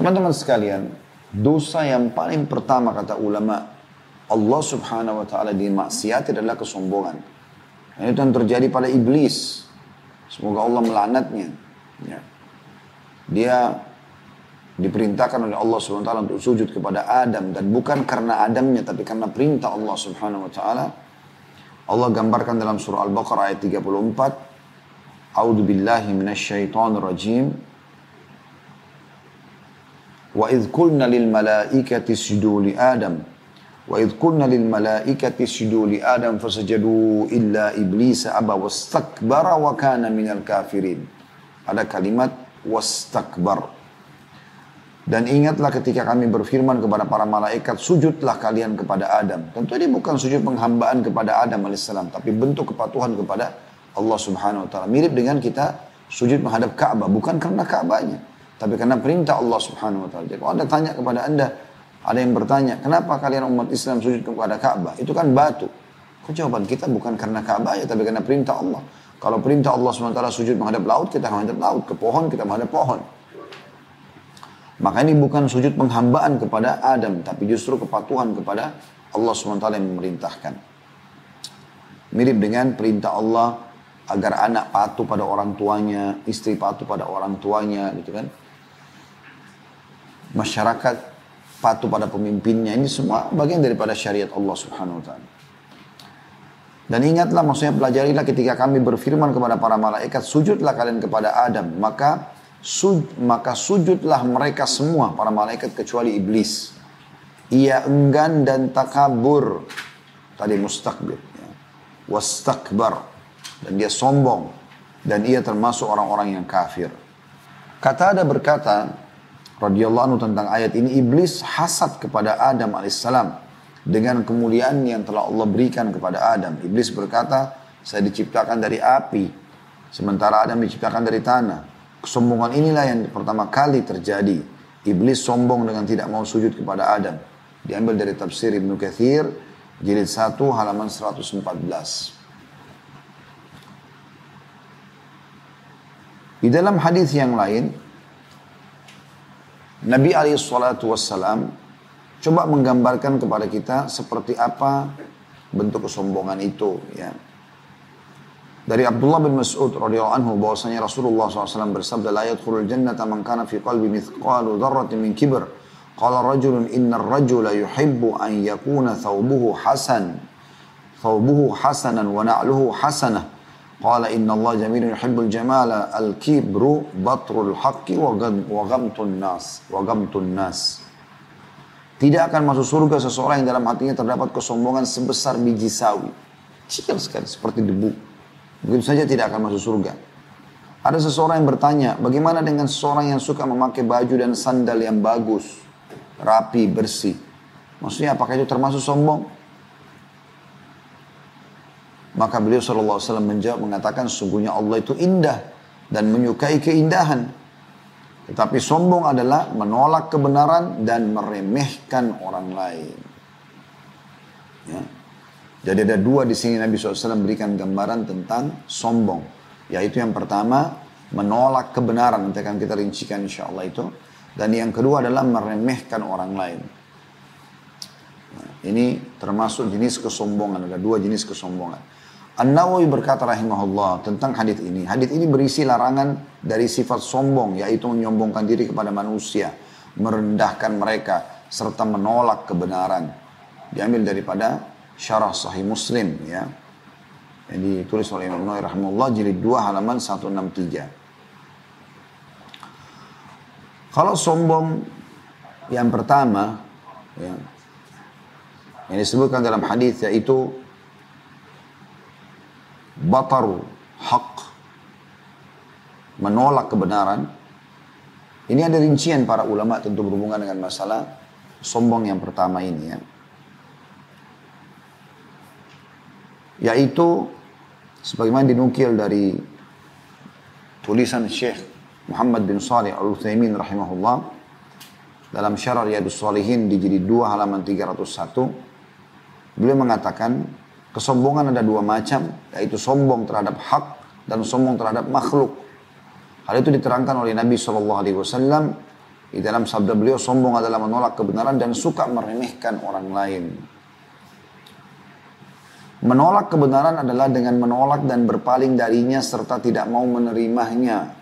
Teman-teman sekalian, dosa yang paling pertama kata ulama, Allah subhanahu wa ta'ala dimaksiati adalah kesombongan. Dan itu yang terjadi pada iblis. Semoga Allah melanatnya. Ya. Dia diperintahkan oleh Allah subhanahu wa ta'ala untuk sujud kepada Adam. Dan bukan karena Adamnya, tapi karena perintah Allah subhanahu wa ta'ala. Allah gambarkan dalam surah Al-Baqarah ayat 34. A'udhu billahi minasyaitonir rajim. Wa idh kulna lil malaikati sujudu li Adam. Wa idh kulna lil malaikati sujudu li Adam fasajadu illa iblis aba wastakbara wa kana minal kafirin. Ada kalimat wastakbar. Dan ingatlah ketika kami berfirman kepada para malaikat, sujudlah kalian kepada Adam. Tentu ini bukan sujud penghambaan kepada Adam alaihissalam, tapi bentuk kepatuhan kepada Allah subhanahu wa ta'ala. Mirip dengan kita sujud menghadap Ka'bah, bukan karena Ka'bahnya, tapi karena perintah Allah subhanahu wa ta'ala. Jadi kalau anda tanya kepada anda, ada yang bertanya, kenapa kalian umat Islam sujud kepada Ka'bah? Itu kan batu. Kok jawaban kita bukan karena Ka'bah ya, tapi karena perintah Allah. Kalau perintah Allah SWT sujud menghadap laut, kita menghadap laut. Ke pohon, kita menghadap pohon. Maka ini bukan sujud penghambaan kepada Adam, tapi justru kepatuhan kepada Allah SWT yang memerintahkan. Mirip dengan perintah Allah agar anak patuh pada orang tuanya, istri patuh pada orang tuanya, gitu kan. Masyarakat patuh pada pemimpinnya, ini semua bagian daripada syariat Allah Subhanahu wa taala. Dan ingatlah maksudnya pelajarilah ketika kami berfirman kepada para malaikat, sujudlah kalian kepada Adam, maka Sud, maka sujudlah mereka semua para malaikat kecuali iblis. Ia enggan dan takabur. Tadi mustakbir. Ya. Wastakbar. Dan dia sombong. Dan ia termasuk orang-orang yang kafir. Kata ada berkata, radhiyallahu anhu tentang ayat ini, iblis hasad kepada Adam alaihissalam dengan kemuliaan yang telah Allah berikan kepada Adam. Iblis berkata, saya diciptakan dari api, sementara Adam diciptakan dari tanah. Kesombongan inilah yang pertama kali terjadi. Iblis sombong dengan tidak mau sujud kepada Adam. Diambil dari tafsir Ibnu Kathir, jilid 1 halaman 114. Di dalam hadis yang lain, Nabi SAW coba menggambarkan kepada kita seperti apa bentuk kesombongan itu. Ya. Dari Abdullah bin Mas'ud radhiyallahu anhu bahwasanya Rasulullah SAW bersabda la yadkhulul jannata man kana fi qalbi mithqalu dzarratin min kibr. Qala rajulun inna ar-rajula yuhibbu an yakuna thawbuhu hasan. Thawbuhu hasanan wa na'luhu hasanah. Qala inna Allah jamilun yuhibbul jamala al-kibru batrul haqqi wa ghamtun nas wa ghamtun nas. Tidak akan masuk surga seseorang yang dalam hatinya terdapat kesombongan sebesar biji sawi. Kecil sekali seperti debu. Begitu saja tidak akan masuk surga. Ada seseorang yang bertanya, bagaimana dengan seseorang yang suka memakai baju dan sandal yang bagus, rapi, bersih? Maksudnya apakah itu termasuk sombong? Maka beliau SAW menjawab mengatakan sungguhnya Allah itu indah dan menyukai keindahan. Tetapi sombong adalah menolak kebenaran dan meremehkan orang lain. Ya. Jadi ada dua di sini Nabi SAW berikan gambaran tentang sombong. Yaitu yang pertama, menolak kebenaran. Nanti akan kita rincikan insya Allah itu. Dan yang kedua adalah meremehkan orang lain. Nah, ini termasuk jenis kesombongan. Ada dua jenis kesombongan. An-Nawawi berkata rahimahullah tentang hadis ini. Hadis ini berisi larangan dari sifat sombong. Yaitu menyombongkan diri kepada manusia. Merendahkan mereka. Serta menolak kebenaran. Diambil daripada syarah sahih muslim ya yang ditulis oleh Imam Nawawi rahimahullah jilid 2 halaman 163 kalau sombong yang pertama ya, yang disebutkan dalam hadis yaitu bataru hak menolak kebenaran. Ini ada rincian para ulama tentu berhubungan dengan masalah sombong yang pertama ini ya. Yaitu sebagaimana dinukil dari tulisan Syekh Muhammad bin Salih Al-Utsaimin rahimahullah dalam Syarah Riyadus Salihin di jilid 2 halaman 301 beliau mengatakan kesombongan ada dua macam yaitu sombong terhadap hak dan sombong terhadap makhluk hal itu diterangkan oleh Nabi SAW Di dalam sabda beliau, sombong adalah menolak kebenaran dan suka meremehkan orang lain. Menolak kebenaran adalah dengan menolak dan berpaling darinya serta tidak mau menerimanya.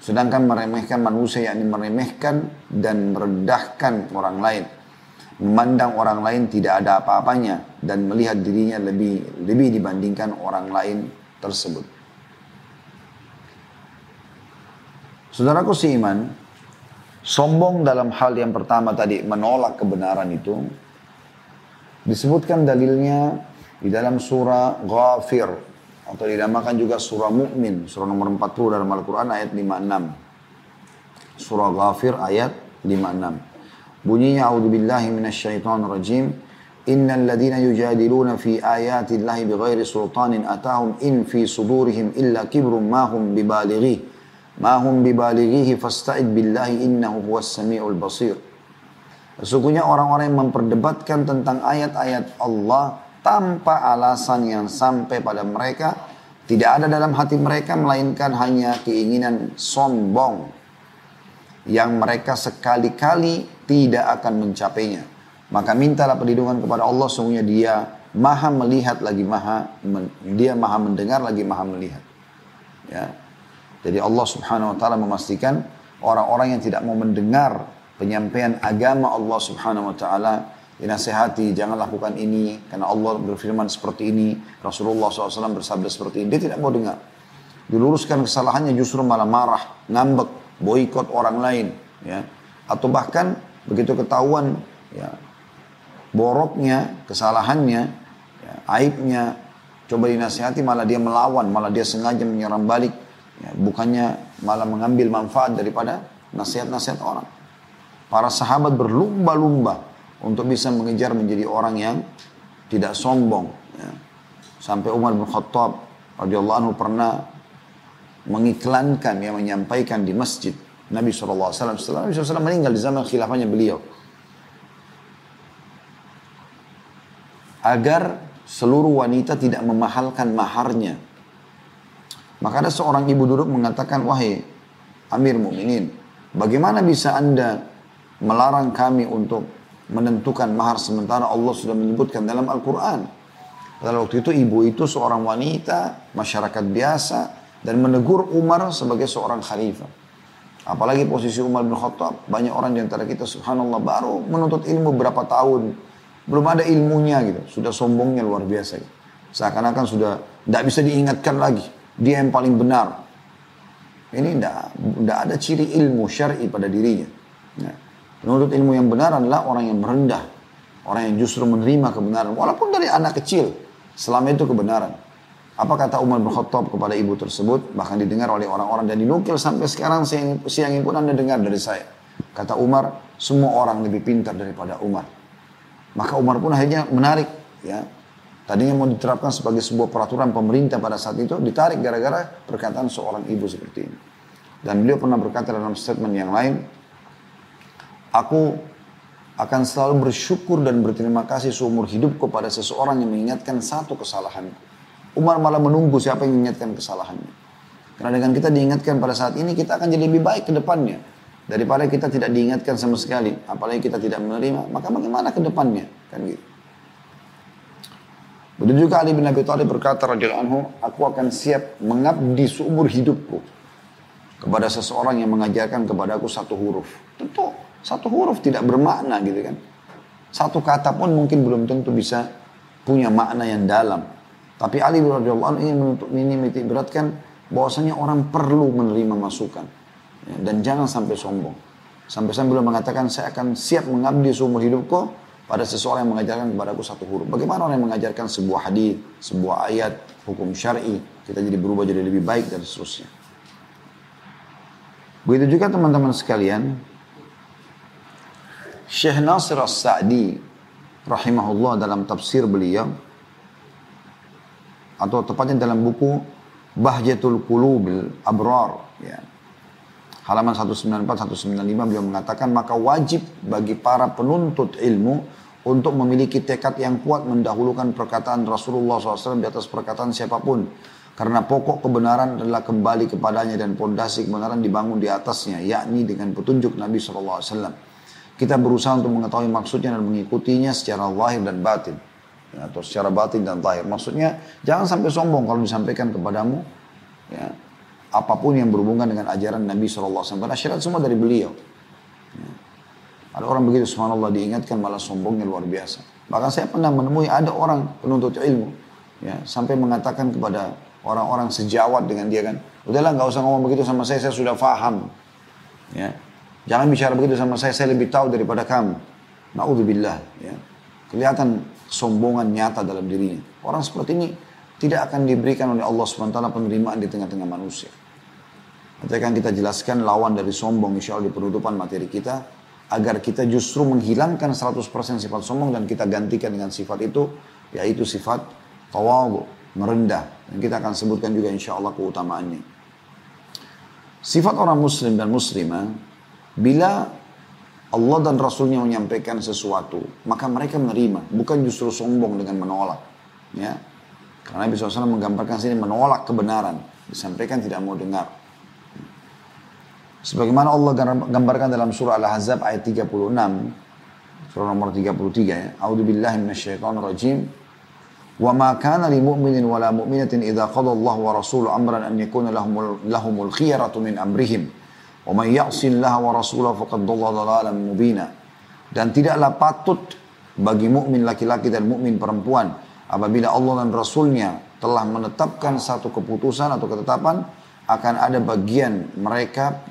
Sedangkan meremehkan manusia yakni meremehkan dan merendahkan orang lain. Memandang orang lain tidak ada apa-apanya dan melihat dirinya lebih lebih dibandingkan orang lain tersebut. Saudaraku iman, sombong dalam hal yang pertama tadi menolak kebenaran itu disebutkan dalilnya di dalam surah Ghafir atau dinamakan juga surah Mukmin, surah nomor 40 dalam Al-Qur'an ayat 56. Surah Ghafir ayat 56. Bunyinya a'udzubillahi minasyaitonirrajim. Innal ladzina yujadiluna fi ayati Allahi bighairi sultanin atahum in fi sudurihim illa kibrun ma hum bibalighi Ma hum bibalighihi fasta'id billahi innahu huwas sami'ul basir. Sesungguhnya orang-orang yang memperdebatkan tentang ayat-ayat Allah tanpa alasan yang sampai pada mereka tidak ada dalam hati mereka melainkan hanya keinginan sombong yang mereka sekali-kali tidak akan mencapainya. Maka mintalah perlindungan kepada Allah sungguhnya dia maha melihat lagi maha dia maha mendengar lagi maha melihat. Ya. Jadi Allah subhanahu wa ta'ala memastikan orang-orang yang tidak mau mendengar penyampaian agama Allah subhanahu wa ta'ala dinasehati jangan lakukan ini karena Allah berfirman seperti ini Rasulullah SAW bersabda seperti ini dia tidak mau dengar diluruskan kesalahannya justru malah marah ngambek boikot orang lain ya atau bahkan begitu ketahuan ya boroknya kesalahannya ya, aibnya coba dinasehati malah dia melawan malah dia sengaja menyerang balik Ya, bukannya malah mengambil manfaat daripada nasihat-nasihat orang. Para sahabat berlumba-lumba untuk bisa mengejar menjadi orang yang tidak sombong. Ya. Sampai Umar bin Khattab radhiyallahu anhu pernah mengiklankan yang menyampaikan di masjid Nabi SAW Nabi SAW meninggal di zaman khilafahnya beliau. Agar seluruh wanita tidak memahalkan maharnya maka ada seorang ibu duduk mengatakan, wahai Amir Mukminin, bagaimana bisa anda melarang kami untuk menentukan mahar sementara Allah sudah menyebutkan dalam Al-Quran. Pada waktu itu ibu itu seorang wanita, masyarakat biasa, dan menegur Umar sebagai seorang khalifah. Apalagi posisi Umar bin Khattab, banyak orang di antara kita subhanallah baru menuntut ilmu berapa tahun. Belum ada ilmunya gitu, sudah sombongnya luar biasa. Gitu. Seakan-akan sudah tidak bisa diingatkan lagi. Dia yang paling benar. Ini tidak ada ciri ilmu syar'i pada dirinya. Ya. Menurut ilmu yang benar adalah orang yang merendah. Orang yang justru menerima kebenaran. Walaupun dari anak kecil. Selama itu kebenaran. Apa kata Umar bin Khattab kepada ibu tersebut? Bahkan didengar oleh orang-orang dan dinukil sampai sekarang siang, siang pun anda dengar dari saya. Kata Umar, semua orang lebih pintar daripada Umar. Maka Umar pun akhirnya menarik ya Tadinya mau diterapkan sebagai sebuah peraturan pemerintah pada saat itu, ditarik gara-gara perkataan seorang ibu seperti ini. Dan beliau pernah berkata dalam statement yang lain, Aku akan selalu bersyukur dan berterima kasih seumur hidup kepada seseorang yang mengingatkan satu kesalahan. Umar malah menunggu siapa yang mengingatkan kesalahannya. Karena dengan kita diingatkan pada saat ini, kita akan jadi lebih baik ke depannya. Daripada kita tidak diingatkan sama sekali, apalagi kita tidak menerima, maka bagaimana ke depannya? Kan gitu. Begitu juga Ali bin Abi Thalib berkata radhiyallahu anhu, aku akan siap mengabdi seumur hidupku kepada seseorang yang mengajarkan kepada aku satu huruf. Tentu satu huruf tidak bermakna gitu kan. Satu kata pun mungkin belum tentu bisa punya makna yang dalam. Tapi Ali bin radhiyallahu anhu ingin menuntut ini menitik beratkan bahwasanya orang perlu menerima masukan dan jangan sampai sombong. Sampai-sampai beliau mengatakan saya akan siap mengabdi seumur hidupku pada seseorang yang mengajarkan kepadaku satu huruf. Bagaimana orang yang mengajarkan sebuah hadis, sebuah ayat, hukum syar'i, kita jadi berubah jadi lebih baik dan seterusnya. Begitu juga teman-teman sekalian, Syekh Nasir As-Sa'di rahimahullah dalam tafsir beliau atau tepatnya dalam buku Bahjatul Qulubil Abrar ya. Halaman 194 195 beliau mengatakan maka wajib bagi para penuntut ilmu untuk memiliki tekad yang kuat mendahulukan perkataan Rasulullah SAW di atas perkataan siapa pun. Karena pokok kebenaran adalah kembali kepadanya dan pondasi kebenaran dibangun di atasnya, yakni dengan petunjuk Nabi SAW. Kita berusaha untuk mengetahui maksudnya dan mengikutinya secara lahir dan batin. Ya, atau secara batin dan lahir. Maksudnya jangan sampai sombong kalau disampaikan kepadamu. Ya, apa pun yang berhubungan dengan ajaran Nabi SAW. Karena syariat semua dari beliau. Ada orang begitu subhanallah diingatkan malah sombongnya luar biasa. Bahkan saya pernah menemui ada orang penuntut ilmu. Ya, sampai mengatakan kepada orang-orang sejawat dengan dia kan. Udahlah nggak usah ngomong begitu sama saya, saya sudah faham. Ya. Jangan bicara begitu sama saya, saya lebih tahu daripada kamu. Naudzubillah. Ya. Kelihatan sombongan nyata dalam dirinya. Orang seperti ini tidak akan diberikan oleh Allah SWT penerimaan di tengah-tengah manusia. Nanti akan kita jelaskan lawan dari sombong insya Allah di penutupan materi kita. Agar kita justru menghilangkan 100% sifat sombong dan kita gantikan dengan sifat itu. Yaitu sifat tawabu merendah. Dan kita akan sebutkan juga insya Allah keutamaannya. Sifat orang muslim dan muslimah, bila Allah dan Rasulnya menyampaikan sesuatu, maka mereka menerima, bukan justru sombong dengan menolak. Ya, karena Nabi SAW menggambarkan sini menolak kebenaran, disampaikan tidak mau dengar. Sebagaimana Allah gambarkan dalam surah Al-Ahzab ayat 36. Surah nomor 33 ya. A'udzu billahi minasyaitonir rajim. Wa ma kana li mu'minin wa la mu'minatin idza qada Allah wa rasuluhu amran an yakuna lahumul lahumul khiyaratu min amrihim. Wa man ya'si laha wa rasulahu faqad dhalla dhalalan mubina. Dan tidaklah patut bagi mukmin laki-laki dan mukmin perempuan apabila Allah dan Rasulnya telah menetapkan satu keputusan atau ketetapan akan ada bagian mereka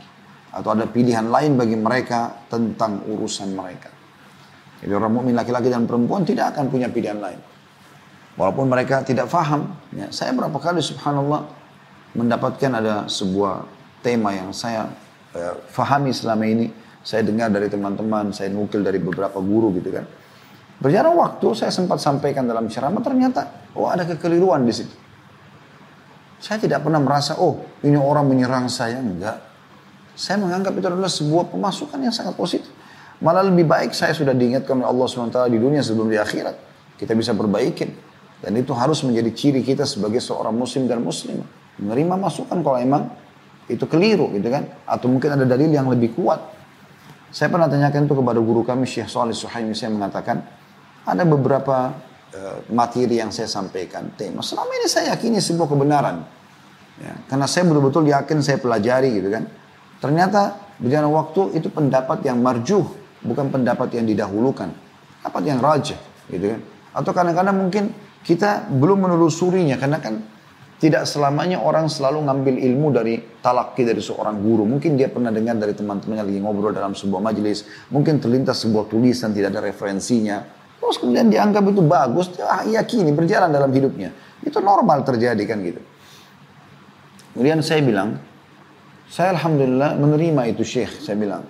atau ada pilihan lain bagi mereka tentang urusan mereka. Jadi orang mukmin laki-laki dan perempuan tidak akan punya pilihan lain. Walaupun mereka tidak faham. Ya, saya berapa kali subhanallah mendapatkan ada sebuah tema yang saya eh, fahami selama ini. Saya dengar dari teman-teman, saya nukil dari beberapa guru gitu kan. Berjalan waktu saya sempat sampaikan dalam ceramah ternyata oh ada kekeliruan di situ. Saya tidak pernah merasa oh ini orang menyerang saya enggak. Saya menganggap itu adalah sebuah pemasukan yang sangat positif. Malah lebih baik saya sudah diingatkan oleh Allah SWT di dunia sebelum di akhirat. Kita bisa perbaikin. Dan itu harus menjadi ciri kita sebagai seorang muslim dan muslim. Menerima masukan kalau emang itu keliru gitu kan. Atau mungkin ada dalil yang lebih kuat. Saya pernah tanyakan itu kepada guru kami Syekh Salih Suhaimi. Saya mengatakan ada beberapa uh, materi yang saya sampaikan. Tema. Selama ini saya yakini sebuah kebenaran. Ya, karena saya betul-betul yakin saya pelajari gitu kan. Ternyata berjalan waktu itu pendapat yang marjuh. Bukan pendapat yang didahulukan. Pendapat yang rajah gitu kan. Atau kadang-kadang mungkin kita belum menelusurinya karena kan tidak selamanya orang selalu ngambil ilmu dari talaki dari seorang guru. Mungkin dia pernah dengar dari teman-temannya lagi ngobrol dalam sebuah majelis. Mungkin terlintas sebuah tulisan tidak ada referensinya. Terus kemudian dianggap itu bagus, dia yakini berjalan dalam hidupnya. Itu normal terjadi kan gitu. Kemudian saya bilang, saya Alhamdulillah menerima itu Syekh, saya bilang.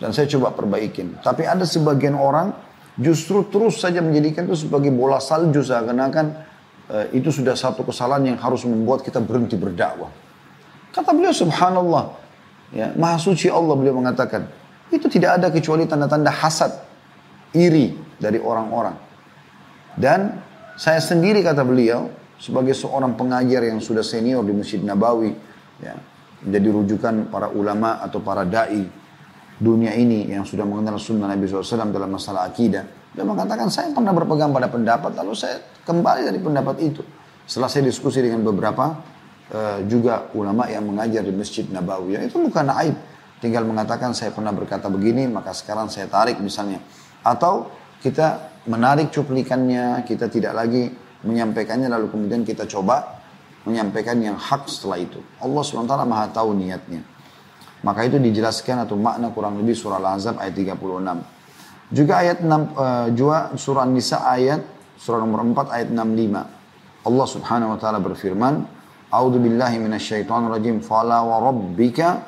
Dan saya coba perbaikin. Tapi ada sebagian orang justru terus saja menjadikan itu sebagai bola salju seakan-akan uh, itu sudah satu kesalahan yang harus membuat kita berhenti berdakwah. Kata beliau subhanallah, ya, maha suci Allah beliau mengatakan, itu tidak ada kecuali tanda-tanda hasad, iri dari orang-orang. Dan saya sendiri kata beliau, sebagai seorang pengajar yang sudah senior di Masjid Nabawi, ya, menjadi rujukan para ulama atau para da'i dunia ini yang sudah mengenal sunnah Nabi SAW dalam masalah akidah. Dia mengatakan saya pernah berpegang pada pendapat lalu saya kembali dari pendapat itu. Setelah saya diskusi dengan beberapa uh, juga ulama yang mengajar di Masjid Nabawi. Ya, itu bukan aib. Tinggal mengatakan saya pernah berkata begini maka sekarang saya tarik misalnya. Atau kita menarik cuplikannya, kita tidak lagi menyampaikannya lalu kemudian kita coba menyampaikan yang hak setelah itu. Allah SWT maha tahu niatnya. Maka itu dijelaskan atau makna kurang lebih surah Al-Azab ayat 36. Juga ayat 6, uh, eh, juga surah Nisa ayat surah nomor 4 ayat 65. Allah Subhanahu wa taala berfirman, "A'udzu billahi minasyaitonir rajim. Fala wa rabbika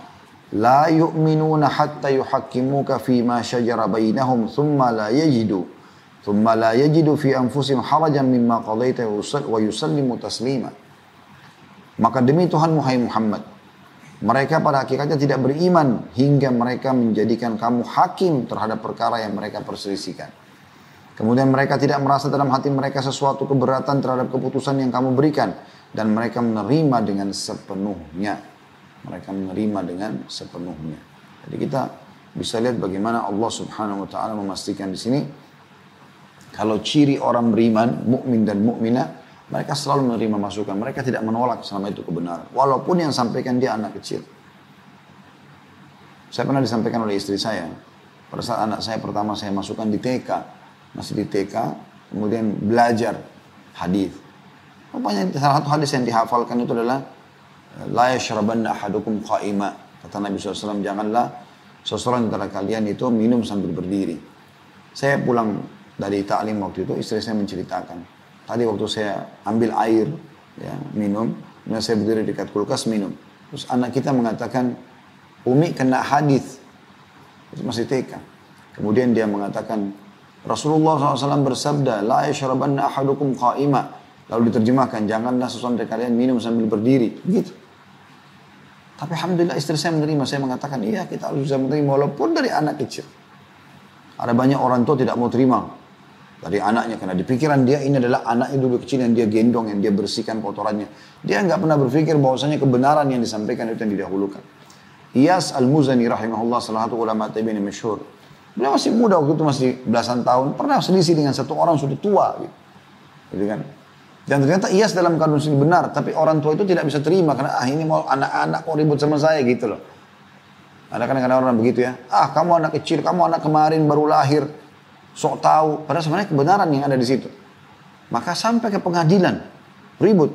la yu'minuna hatta yuhakkimuka fi ma shajara bainahum thumma la yajidu thumma la yajidu fi anfusihim harajan mimma qadaita wa yusallimu taslima." Maka demi Tuhan Muhammad, mereka pada hakikatnya tidak beriman hingga mereka menjadikan kamu hakim terhadap perkara yang mereka perselisihkan. Kemudian mereka tidak merasa dalam hati mereka sesuatu keberatan terhadap keputusan yang kamu berikan. Dan mereka menerima dengan sepenuhnya. Mereka menerima dengan sepenuhnya. Jadi kita bisa lihat bagaimana Allah subhanahu wa ta'ala memastikan di sini. Kalau ciri orang beriman, mukmin dan mukminah, mereka selalu menerima masukan. Mereka tidak menolak selama itu kebenaran. Walaupun yang sampaikan dia anak kecil. Saya pernah disampaikan oleh istri saya. Pada saat anak saya pertama saya masukkan di TK. Masih di TK. Kemudian belajar hadis. Rupanya salah satu hadis yang dihafalkan itu adalah La yashrabanna ahadukum qa'ima. Kata Nabi SAW, janganlah seseorang antara kalian itu minum sambil berdiri. Saya pulang dari taklim waktu itu, istri saya menceritakan. Tadi waktu saya ambil air, ya, minum, kemudian saya berdiri dekat kulkas minum. Terus anak kita mengatakan, Umi kena hadis. Itu masih TK. Kemudian dia mengatakan, Rasulullah SAW bersabda, La yashrabanna ahadukum qa'ima. Lalu diterjemahkan, janganlah sesuatu dari kalian minum sambil berdiri. Begitu. Tapi Alhamdulillah istri saya menerima. Saya mengatakan, iya kita harus bisa menerima walaupun dari anak kecil. Ada banyak orang tua tidak mau terima dari anaknya karena di pikiran dia ini adalah anaknya dulu kecil yang dia gendong, yang dia bersihkan kotorannya. Dia nggak pernah berpikir bahwasanya kebenaran yang disampaikan itu yang didahulukan. Iyas Al-Muzani rahimahullah salah satu ulama tabi'in yang masyhur. Beliau masih muda waktu itu masih belasan tahun, pernah selisih dengan satu orang sudah tua gitu. gitu kan. Dan ternyata Iyas dalam kandung sini benar, tapi orang tua itu tidak bisa terima karena ah ini mau anak-anak kok ribut sama saya gitu loh. Ada kadang-kadang orang begitu ya, ah kamu anak kecil, kamu anak kemarin baru lahir, sok tahu. Padahal sebenarnya kebenaran yang ada di situ. Maka sampai ke pengadilan, ribut.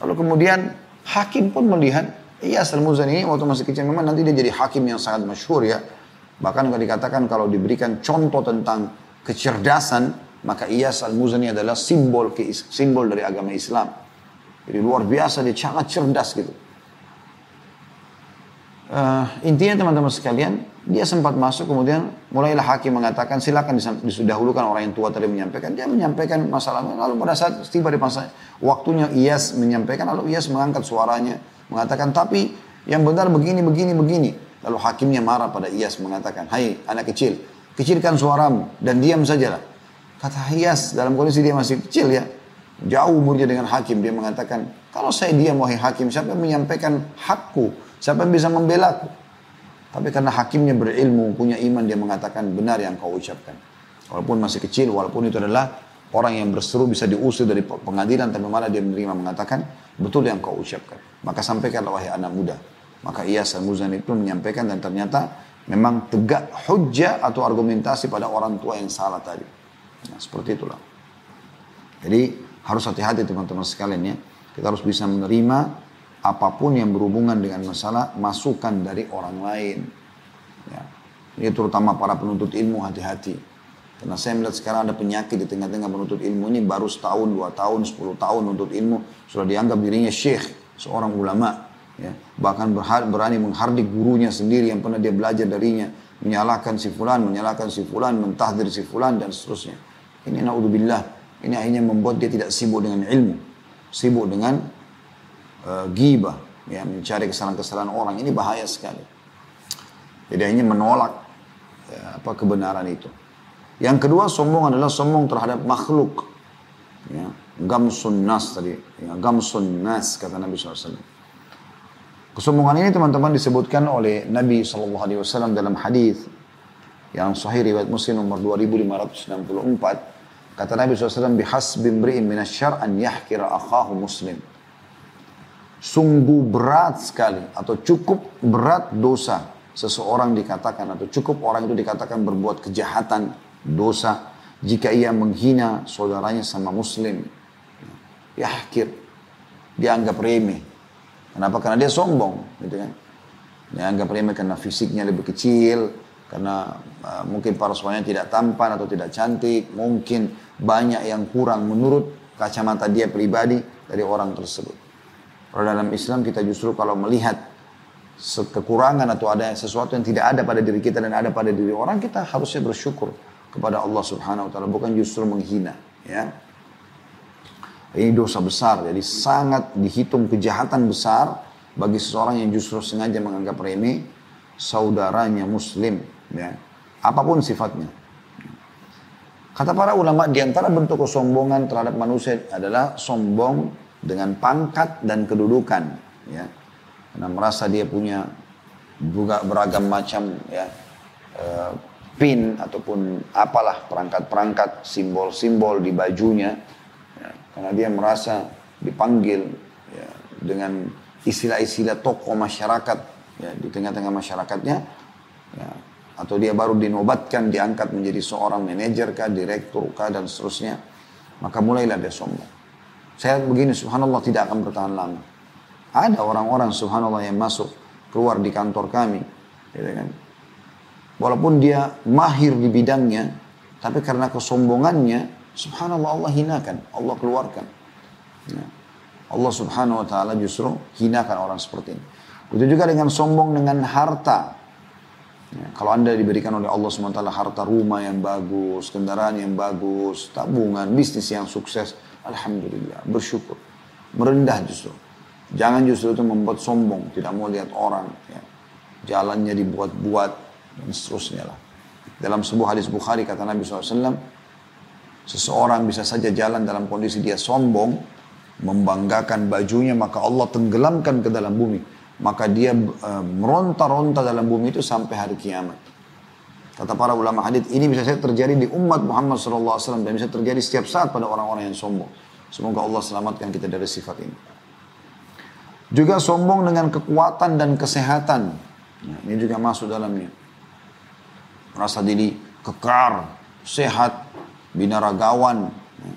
Lalu kemudian hakim pun melihat Iya Al-Muzani ini waktu masih kecil memang nanti dia jadi hakim yang sangat masyhur ya. Bahkan kalau dikatakan kalau diberikan contoh tentang kecerdasan, maka Iyas Al-Muzani adalah simbol simbol dari agama Islam. Jadi luar biasa dia sangat cerdas gitu. Uh, intinya teman-teman sekalian, dia sempat masuk kemudian mulailah hakim mengatakan silakan disudahulukan orang yang tua tadi menyampaikan. Dia menyampaikan masalahnya lalu pada saat tiba di masa waktunya Iyas menyampaikan lalu Iyas mengangkat suaranya Mengatakan, tapi yang benar begini, begini, begini. Lalu hakimnya marah pada Iyas mengatakan, hai anak kecil, kecilkan suaramu dan diam sajalah. Kata Iyas dalam kondisi dia masih kecil ya, jauh umurnya dengan hakim. Dia mengatakan, kalau saya diam wahai hakim, siapa yang menyampaikan hakku? Siapa yang bisa membela aku? Tapi karena hakimnya berilmu, punya iman, dia mengatakan benar yang kau ucapkan. Walaupun masih kecil, walaupun itu adalah orang yang berseru bisa diusir dari pengadilan, tapi malah dia menerima mengatakan, betul yang kau ucapkan. Maka sampaikanlah wahai anak muda. Maka ia Al-Muzani itu menyampaikan dan ternyata memang tegak hujah atau argumentasi pada orang tua yang salah tadi. Nah, seperti itulah. Jadi harus hati-hati teman-teman sekalian ya. Kita harus bisa menerima apa pun yang berhubungan dengan masalah masukan dari orang lain. Ya. Ini terutama para penuntut ilmu hati-hati. Karena saya melihat sekarang ada penyakit di tengah-tengah penuntut ilmu ini baru setahun, dua tahun, sepuluh tahun menuntut ilmu sudah dianggap dirinya syekh seorang ulama ya bahkan berani menghardik gurunya sendiri yang pernah dia belajar darinya menyalahkan si fulan menyalahkan si fulan mentahdir si fulan dan seterusnya ini naudzubillah ini akhirnya membuat dia tidak sibuk dengan ilmu sibuk dengan uh, ghibah ya mencari kesalahan-kesalahan orang. Ini bahaya sekali. Jadi akhirnya menolak ya, apa kebenaran itu. Yang kedua sombong adalah sombong terhadap makhluk. Ya gamsun nas tadi, ya, gamsun nas kata Nabi SAW. Kesombongan ini teman-teman disebutkan oleh Nabi SAW dalam hadis yang sahih riwayat Muslim nomor 2564 kata Nabi SAW bihasbi imri'in minasyar an yahkira akhahu muslim sungguh berat sekali atau cukup berat dosa seseorang dikatakan atau cukup orang itu dikatakan berbuat kejahatan dosa jika ia menghina saudaranya sama muslim yahkir. Dianggap remeh. Kenapa? Karena dia sombong, gitu kan. Dianggap remeh karena fisiknya lebih kecil, karena uh, mungkin paraswanya tidak tampan atau tidak cantik, mungkin banyak yang kurang menurut kacamata dia pribadi dari orang tersebut. Kalau dalam Islam kita justru kalau melihat kekurangan atau ada sesuatu yang tidak ada pada diri kita dan ada pada diri orang, kita harusnya bersyukur kepada Allah Subhanahu wa taala, bukan justru menghina, ya. Ini dosa besar, jadi sangat dihitung kejahatan besar bagi seseorang yang justru sengaja menganggap remeh saudaranya muslim, ya. apa pun sifatnya. Kata para ulama, di antara bentuk kesombongan terhadap manusia adalah sombong dengan pangkat dan kedudukan. Ya. Karena merasa dia punya juga beragam macam ya uh, pin ataupun apalah perangkat-perangkat simbol-simbol di bajunya. Ya. Karena dia merasa dipanggil ya, dengan istilah-istilah tokoh masyarakat ya, di tengah-tengah masyarakatnya. Ya, atau dia baru dinobatkan diangkat menjadi seorang manajer kah, direktur kah dan seterusnya, maka mulailah dia sombong. Saya begini subhanallah tidak akan bertahan lama. Ada orang-orang subhanallah yang masuk keluar di kantor kami, gitu kan. Walaupun dia mahir di bidangnya, tapi karena kesombongannya, subhanallah Allah hinakan, Allah keluarkan. Ya. Allah subhanahu wa ta'ala justru hinakan orang seperti ini. Begitu juga dengan sombong dengan harta. Ya, kalau anda diberikan oleh Allah SWT harta rumah yang bagus, kendaraan yang bagus, tabungan, bisnis yang sukses, Alhamdulillah, bersyukur. Merendah justru. Jangan justru itu membuat sombong, tidak mau lihat orang. Ya. Jalannya dibuat-buat, dan seterusnya lah. Dalam sebuah hadis Bukhari kata Nabi SAW, seseorang bisa saja jalan dalam kondisi dia sombong, membanggakan bajunya, maka Allah tenggelamkan ke dalam bumi maka dia uh, meronta-ronta dalam bumi itu sampai hari kiamat. Kata para ulama hadis ini bisa saja terjadi di umat Muhammad SAW dan bisa terjadi setiap saat pada orang-orang yang sombong. Semoga Allah selamatkan kita dari sifat ini. Juga sombong dengan kekuatan dan kesehatan. Nah, ini juga masuk dalamnya. Merasa diri kekar, sehat, binaragawan, ya,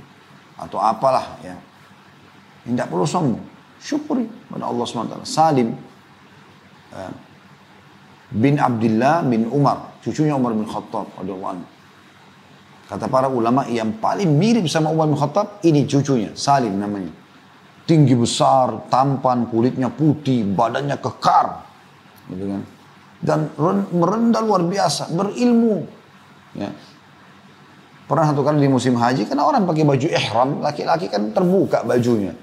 atau apalah ya. Tidak perlu sombong. Syukuri pada Allah SWT. Salim bin Abdullah bin Umar, cucunya Umar bin Khattab Kata para ulama yang paling mirip sama Umar bin Khattab ini cucunya, Salim namanya. Tinggi besar, tampan, kulitnya putih, badannya kekar. Gitu kan. Dan merendah luar biasa, berilmu. Ya. Pernah satu kali di musim haji, karena orang pakai baju ihram, laki-laki kan terbuka bajunya.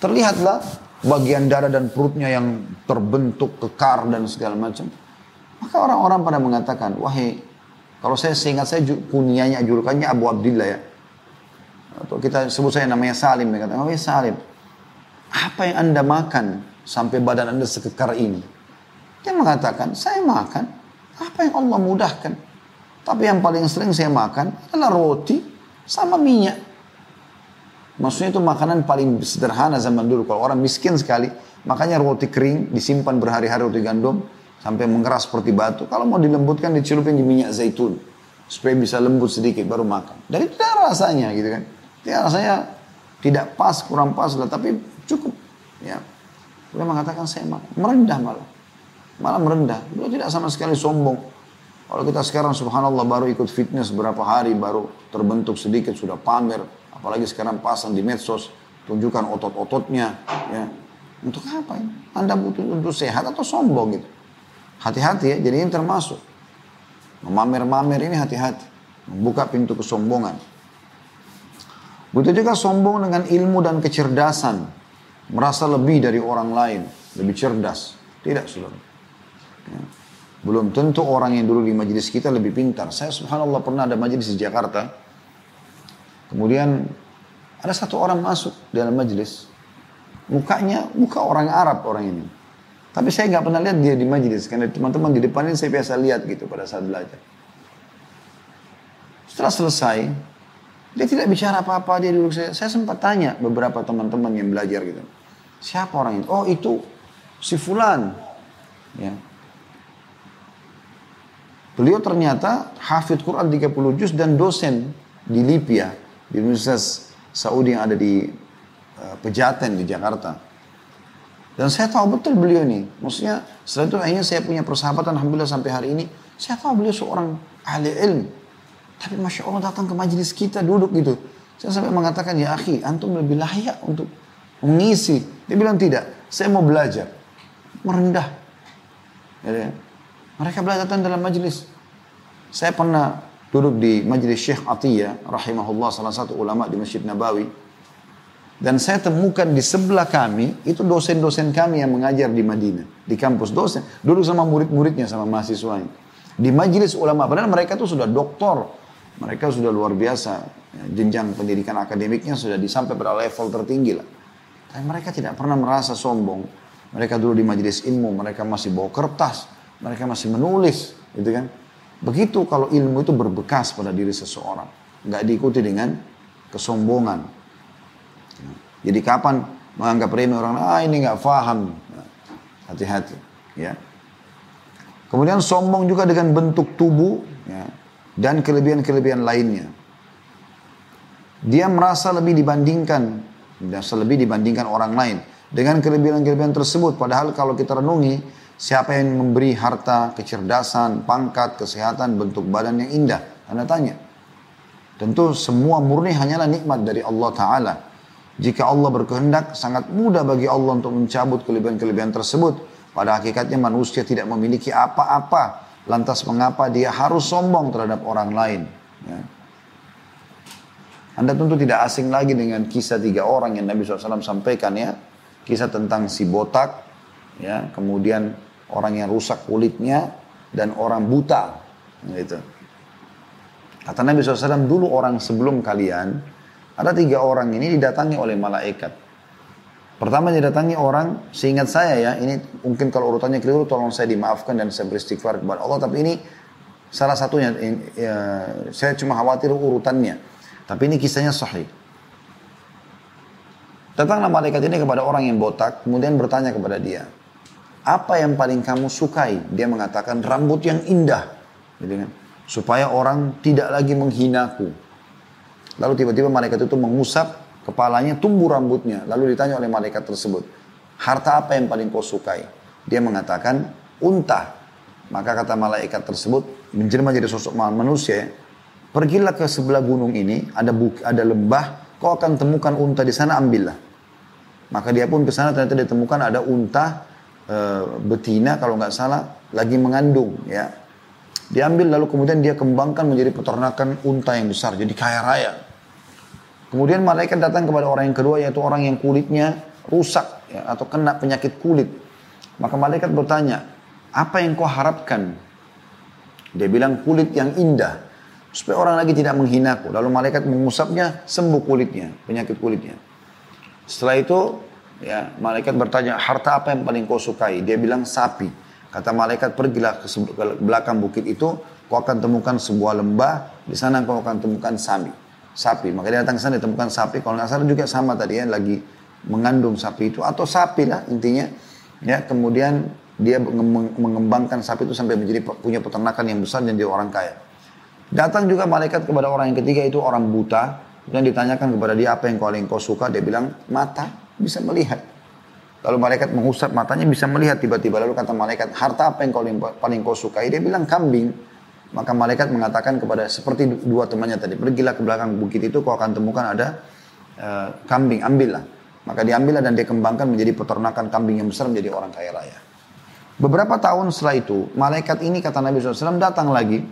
Terlihatlah bagian dada dan perutnya yang terbentuk kekar dan segala macam. Maka orang-orang pada mengatakan, wahai kalau saya seingat saya kunianya julukannya Abu Abdillah ya. Atau kita sebut saya namanya Salim. Dia kata, wahai Salim, apa yang anda makan sampai badan anda sekekar ini? Dia mengatakan, saya makan apa yang Allah mudahkan. Tapi yang paling sering saya makan adalah roti sama minyak. Maksudnya itu makanan paling sederhana zaman dulu. Kalau orang miskin sekali, makanya roti kering disimpan berhari-hari roti gandum sampai mengeras seperti batu. Kalau mau dilembutkan dicelupin di minyak zaitun supaya bisa lembut sedikit baru makan. Dan itu rasanya gitu kan. Ya rasanya tidak pas, kurang pas lah, tapi cukup. Ya. Beliau mengatakan saya. Merendah malah. Malah merendah. Beliau tidak sama sekali sombong. Kalau kita sekarang subhanallah baru ikut fitness berapa hari, baru terbentuk sedikit, sudah pamer Apalagi sekarang pasang di medsos, tunjukkan otot-ototnya. Ya. Untuk apa ini? Anda butuh untuk sehat atau sombong gitu. Hati-hati ya, jadi ini termasuk. Memamer-mamer ini hati-hati. Membuka pintu kesombongan. Begitu juga sombong dengan ilmu dan kecerdasan. Merasa lebih dari orang lain. Lebih cerdas. Tidak, saudara. Ya. Belum tentu orang yang dulu di majelis kita lebih pintar. Saya subhanallah pernah ada majelis di Jakarta. Kemudian ada satu orang masuk dalam majelis. Mukanya muka orang Arab orang ini. Tapi saya nggak pernah lihat dia di majelis karena teman-teman di depan ini saya biasa lihat gitu pada saat belajar. Setelah selesai, dia tidak bicara apa-apa dia duduk saya. Saya sempat tanya beberapa teman-teman yang belajar gitu. Siapa orang itu? Oh itu si Fulan. Ya. Beliau ternyata hafid Quran 30 juz dan dosen di Libya di Universitas Saudi yang ada di uh, Pejaten di Jakarta. Dan saya tahu betul beliau ini. Maksudnya setelah itu akhirnya saya punya persahabatan Alhamdulillah sampai hari ini. Saya tahu beliau seorang ahli ilmu. Tapi Masya Allah datang ke majelis kita duduk gitu. Saya sampai mengatakan, ya akhi, antum lebih layak untuk mengisi. Dia bilang tidak, saya mau belajar. Merendah. Ya, mereka belajar dalam majelis. Saya pernah duduk di majelis Syekh Atiyah rahimahullah salah satu ulama di Masjid Nabawi dan saya temukan di sebelah kami itu dosen-dosen kami yang mengajar di Madinah di kampus dosen duduk sama murid-muridnya sama mahasiswanya di majelis ulama padahal mereka itu sudah doktor Mereka sudah luar biasa, ya, jenjang pendidikan akademiknya sudah disampai pada level tertinggi lah. Tapi mereka tidak pernah merasa sombong. Mereka dulu di majelis ilmu, mereka masih bawa kertas, mereka masih menulis, gitu kan. Begitu kalau ilmu itu berbekas pada diri seseorang, nggak diikuti dengan kesombongan. Jadi kapan menganggap remeh orang, ah ini nggak paham, hati-hati, ya. Kemudian sombong juga dengan bentuk tubuh ya, dan kelebihan-kelebihan lainnya. Dia merasa lebih dibandingkan, merasa lebih dibandingkan orang lain dengan kelebihan-kelebihan tersebut. Padahal kalau kita renungi, siapa yang memberi harta, kecerdasan, pangkat, kesehatan, bentuk badan yang indah? Anda tanya. Tentu semua murni hanyalah nikmat dari Allah Ta'ala. Jika Allah berkehendak, sangat mudah bagi Allah untuk mencabut kelebihan-kelebihan tersebut. Pada hakikatnya manusia tidak memiliki apa-apa. Lantas mengapa dia harus sombong terhadap orang lain? Ya. Anda tentu tidak asing lagi dengan kisah tiga orang yang Nabi SAW sampaikan ya. Kisah tentang si botak, ya, kemudian orang yang rusak kulitnya, dan orang buta. Gitu. Kata Nabi SAW, dulu orang sebelum kalian, ada tiga orang ini didatangi oleh malaikat. Pertama didatangi orang, seingat saya ya, ini mungkin kalau urutannya keliru tolong saya dimaafkan dan saya beristighfar kepada Allah. Tapi ini salah satunya, ya, saya cuma khawatir urutannya. Tapi ini kisahnya sahih. Datanglah malaikat ini kepada orang yang botak, kemudian bertanya kepada dia, apa yang paling kamu sukai? Dia mengatakan rambut yang indah, gitu supaya orang tidak lagi menghinaku. Lalu tiba-tiba malaikat itu mengusap Kepalanya tumbuh rambutnya. Lalu ditanya oleh malaikat tersebut. Harta apa yang paling kau sukai? Dia mengatakan unta. Maka kata malaikat tersebut menjelma jadi sosok manusia. Pergilah ke sebelah gunung ini, ada buk, ada lembah, kau akan temukan unta di sana, ambillah. Maka dia pun ke sana ternyata ditemukan ada unta e, betina kalau nggak salah lagi mengandung ya. Diambil lalu kemudian dia kembangkan menjadi peternakan unta yang besar, jadi kaya raya. Kemudian malaikat datang kepada orang yang kedua yaitu orang yang kulitnya rusak ya, atau kena penyakit kulit. Maka malaikat bertanya, apa yang kau harapkan? Dia bilang kulit yang indah supaya orang lagi tidak menghinaku. Lalu malaikat mengusapnya sembuh kulitnya, penyakit kulitnya. Setelah itu ya malaikat bertanya, harta apa yang paling kau sukai? Dia bilang sapi. Kata malaikat pergilah ke belakang bukit itu, kau akan temukan sebuah lembah, di sana kau akan temukan sapi sapi. Maka dia datang ke sana ditemukan sapi. Kalau nggak salah juga sama tadi ya lagi mengandung sapi itu atau sapi lah intinya. Ya kemudian dia mengembangkan sapi itu sampai menjadi punya peternakan yang besar dan dia orang kaya. Datang juga malaikat kepada orang yang ketiga itu orang buta dan ditanyakan kepada dia apa yang kau paling kau suka dia bilang mata bisa melihat. Lalu malaikat mengusap matanya bisa melihat tiba-tiba lalu kata malaikat harta apa yang kau paling kau sukai dia bilang kambing. Maka malaikat mengatakan kepada seperti dua temannya tadi, pergilah ke belakang bukit itu, kau akan temukan ada uh, kambing, ambillah. Maka diambillah dan dikembangkan menjadi peternakan kambing yang besar menjadi orang kaya raya. Beberapa tahun setelah itu, malaikat ini kata Nabi SAW datang lagi,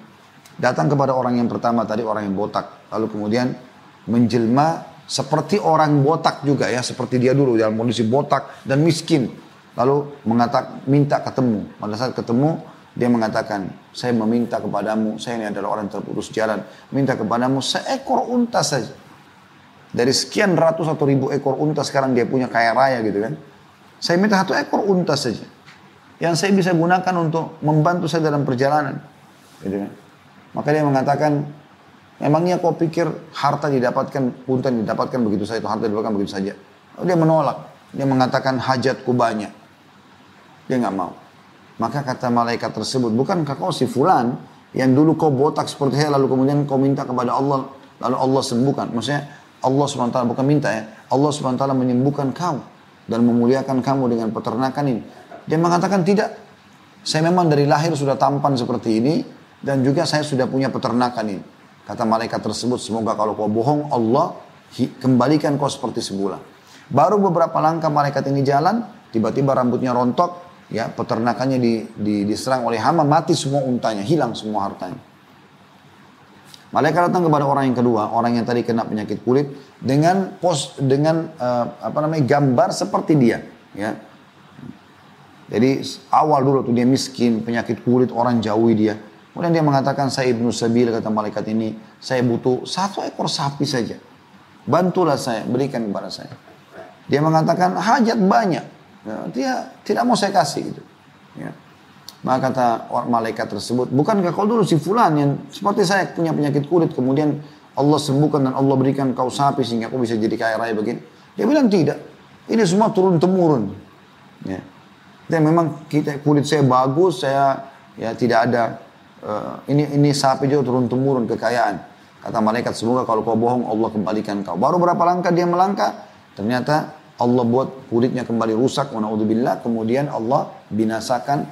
datang kepada orang yang pertama tadi, orang yang botak. Lalu kemudian menjelma seperti orang botak juga ya, seperti dia dulu dalam kondisi botak dan miskin. Lalu mengatakan minta ketemu. Pada saat ketemu, dia mengatakan, saya meminta kepadamu, saya ini adalah orang terputus jalan, minta kepadamu seekor unta saja. Dari sekian ratus atau ribu ekor unta sekarang dia punya kaya raya gitu kan. Saya minta satu ekor unta saja. Yang saya bisa gunakan untuk membantu saya dalam perjalanan. Gitu kan. Maka dia mengatakan, memangnya kau pikir harta didapatkan, unta didapatkan begitu saja, harta didapatkan begitu saja. Dia menolak. Dia mengatakan hajatku banyak. Dia nggak mau. Maka kata malaikat tersebut, bukankah kau si fulan yang dulu kau botak seperti saya lalu kemudian kau minta kepada Allah lalu Allah sembuhkan. Maksudnya Allah SWT bukan minta ya. Allah SWT menyembuhkan kau dan memuliakan kamu dengan peternakan ini. Dia mengatakan tidak. Saya memang dari lahir sudah tampan seperti ini dan juga saya sudah punya peternakan ini. Kata malaikat tersebut, semoga kalau kau bohong Allah kembalikan kau seperti semula. Baru beberapa langkah malaikat ini jalan, tiba-tiba rambutnya rontok, ya peternakannya di, di, diserang oleh hama mati semua untanya hilang semua hartanya. Malaikat datang kepada orang yang kedua orang yang tadi kena penyakit kulit dengan pos dengan uh, apa namanya gambar seperti dia ya. Jadi awal dulu tuh dia miskin penyakit kulit orang jauhi dia Kemudian dia mengatakan, saya Ibnu Sabil, kata malaikat ini, saya butuh satu ekor sapi saja. Bantulah saya, berikan kepada saya. Dia mengatakan, hajat banyak. Ya, dia tidak mau saya kasih gitu. Ya. Maka kata orang malaikat tersebut, bukankah kau dulu si fulan yang seperti saya punya penyakit kulit, kemudian Allah sembuhkan dan Allah berikan kau sapi sehingga kau bisa jadi kaya raya begini. Dia bilang tidak. Ini semua turun temurun. Ya. Dan memang kita kulit saya bagus, saya ya tidak ada uh, ini ini sapi juga turun temurun kekayaan. Kata malaikat semoga kalau kau bohong Allah kembalikan kau. Baru berapa langkah dia melangkah, ternyata Allah buat kulitnya kembali rusak, wa kemudian Allah binasakan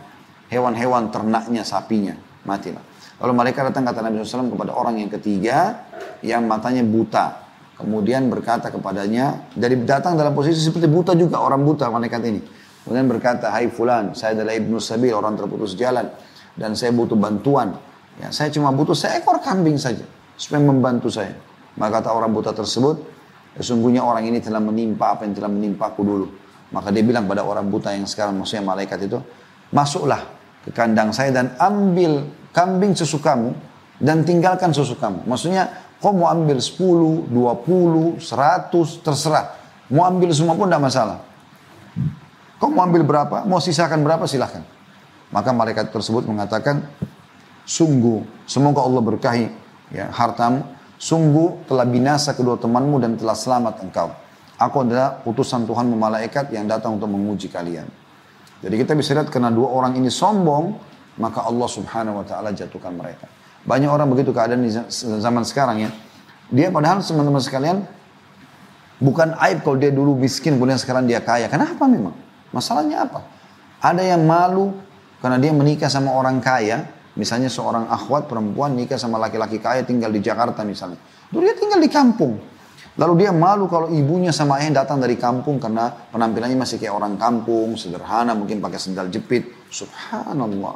hewan-hewan ternaknya, sapinya, matilah. Lalu malaikat datang kata Nabi SAW kepada orang yang ketiga yang matanya buta. Kemudian berkata kepadanya, dari datang dalam posisi seperti buta juga, orang buta malaikat ini. Kemudian berkata, hai fulan, saya adalah Ibnu Sabil, orang terputus jalan. Dan saya butuh bantuan. Ya, saya cuma butuh seekor kambing saja. Supaya membantu saya. Maka kata orang buta tersebut, sesungguhnya orang ini telah menimpa apa yang telah menimpa aku dulu. Maka dia bilang pada orang buta yang sekarang maksudnya malaikat itu, masuklah ke kandang saya dan ambil kambing sesukamu dan tinggalkan susu kamu. Maksudnya kau mau ambil 10, 20, 100, terserah. Mau ambil semua pun tidak masalah. Kau mau ambil berapa, mau sisakan berapa silahkan. Maka malaikat tersebut mengatakan, sungguh semoga Allah berkahi ya, hartamu, sungguh telah binasa kedua temanmu dan telah selamat engkau. Aku adalah utusan Tuhan malaikat yang datang untuk menguji kalian. Jadi kita bisa lihat karena dua orang ini sombong, maka Allah subhanahu wa ta'ala jatuhkan mereka. Banyak orang begitu keadaan di zaman sekarang ya. Dia padahal teman-teman sekalian bukan aib kalau dia dulu miskin kemudian sekarang dia kaya. Kenapa memang? Masalahnya apa? Ada yang malu karena dia menikah sama orang kaya. Misalnya seorang akhwat perempuan nikah sama laki-laki kaya tinggal di Jakarta misalnya. Dulu dia tinggal di kampung. Lalu dia malu kalau ibunya sama ayah datang dari kampung karena penampilannya masih kayak orang kampung, sederhana, mungkin pakai sendal jepit. Subhanallah.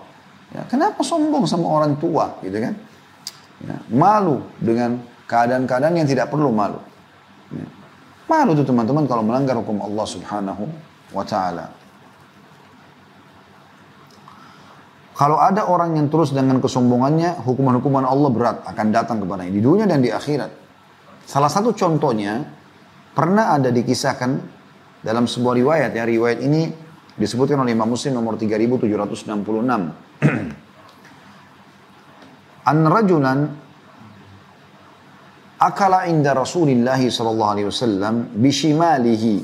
Ya, kenapa sombong sama orang tua, gitu kan? Ya, malu dengan keadaan-keadaan yang tidak perlu malu. Ya. Malu tuh teman-teman kalau melanggar hukum Allah Subhanahu wa taala. Kalau ada orang yang terus dengan kesombongannya, hukuman-hukuman Allah berat akan datang kepadanya di dunia dan di akhirat. Salah satu contohnya pernah ada dikisahkan dalam sebuah riwayat. Ya riwayat ini disebutkan oleh Imam Muslim nomor 3766 an rajulan akala inda Rasulillah sallallahu alaihi wasallam bishimalihi.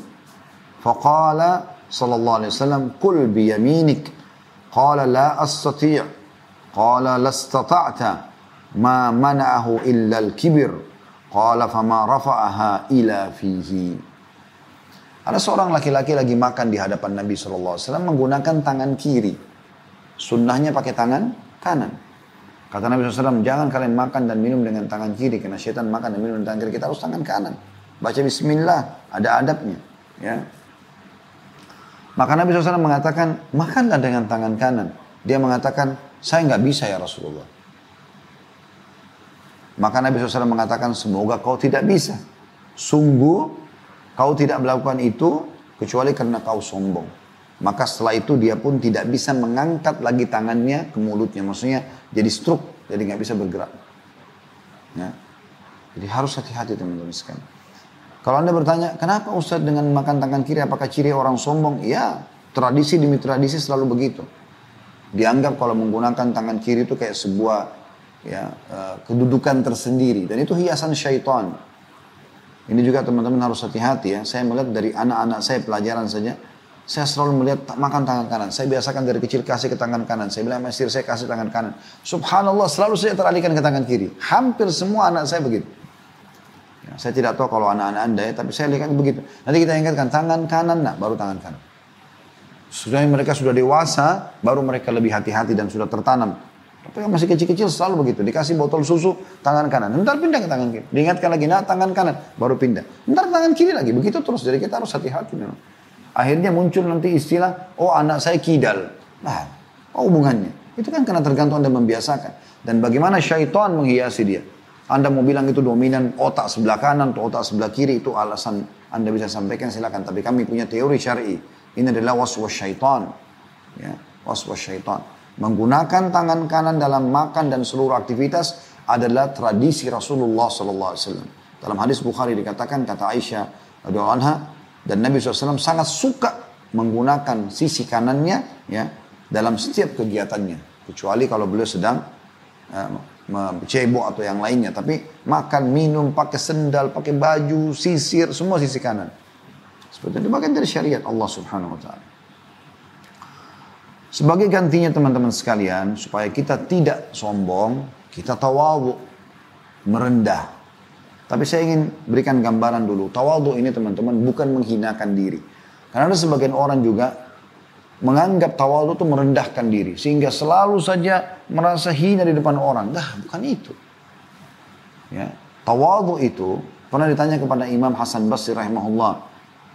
Faqala sallallahu alaihi wasallam kul biyaminik qala la astati' qala lastata'ta ma mana'ahu illa al-kibir qala fama rafa'aha ila fihi ada seorang laki-laki lagi makan di hadapan Nabi SAW menggunakan tangan kiri. Sunnahnya pakai tangan kanan. Kata Nabi SAW, jangan kalian makan dan minum dengan tangan kiri. Karena syaitan makan dan minum dengan tangan kiri. Kita harus tangan kanan. Baca bismillah, ada adabnya. Ya. Maka Nabi SAW mengatakan, makanlah dengan tangan kanan. Dia mengatakan, saya nggak bisa ya Rasulullah. Maka Nabi SAW mengatakan, semoga kau tidak bisa. Sungguh, kau tidak melakukan itu, kecuali karena kau sombong. Maka setelah itu dia pun tidak bisa mengangkat lagi tangannya ke mulutnya. Maksudnya jadi stroke, jadi nggak bisa bergerak. Ya. Jadi harus hati-hati teman-teman sekalian. Kalau anda bertanya, kenapa Ustadz dengan makan tangan kiri, apakah ciri orang sombong? Ya, tradisi demi tradisi selalu begitu. Dianggap kalau menggunakan tangan kiri itu kayak sebuah ya uh, kedudukan tersendiri. Dan itu hiasan syaitan. Ini juga teman-teman harus hati-hati ya. Saya melihat dari anak-anak saya pelajaran saja saya selalu melihat makan tangan kanan. Saya biasakan dari kecil kasih ke tangan kanan. Saya bilang masih saya kasih tangan kanan. Subhanallah selalu saya teralihkan ke tangan kiri. Hampir semua anak saya begitu. Ya, saya tidak tahu kalau anak-anak anda ya, tapi saya lihat begitu. Nanti kita ingatkan tangan kanan, nah baru tangan kanan. Sudah mereka sudah dewasa, baru mereka lebih hati-hati dan sudah tertanam. Tapi yang masih kecil-kecil selalu begitu. Dikasih botol susu, tangan kanan. Ntar pindah ke tangan kiri. Diingatkan lagi, nah tangan kanan, baru pindah. Ntar tangan kiri lagi. Begitu terus. Jadi kita harus hati-hati. Akhirnya muncul nanti istilah, oh anak saya kidal. Nah, apa hubungannya? Itu kan karena tergantung Anda membiasakan. Dan bagaimana syaitan menghiasi dia. Anda mau bilang itu dominan otak sebelah kanan atau otak sebelah kiri, itu alasan Anda bisa sampaikan silakan. Tapi kami punya teori syar'i. Ini adalah waswas syaitan. Ya, waswas syaitan. Menggunakan tangan kanan dalam makan dan seluruh aktivitas adalah tradisi Rasulullah Sallallahu Alaihi Wasallam. Dalam hadis Bukhari dikatakan kata Aisyah radhiyallahu anha dan Nabi SAW sangat suka menggunakan sisi kanannya ya dalam setiap kegiatannya kecuali kalau beliau sedang uh, cebok atau yang lainnya. Tapi makan minum pakai sendal pakai baju sisir semua sisi kanan. Seperti itu. Bagian dari syariat Allah Subhanahu Wa Taala. Sebagai gantinya teman-teman sekalian supaya kita tidak sombong kita tawadhu merendah. Tapi saya ingin berikan gambaran dulu. Tawadhu ini teman-teman bukan menghinakan diri. Karena ada sebagian orang juga menganggap tawadhu itu merendahkan diri. Sehingga selalu saja merasa hina di depan orang. Dah, bukan itu. Ya. Tawadhu itu pernah ditanya kepada Imam Hasan Basri rahimahullah.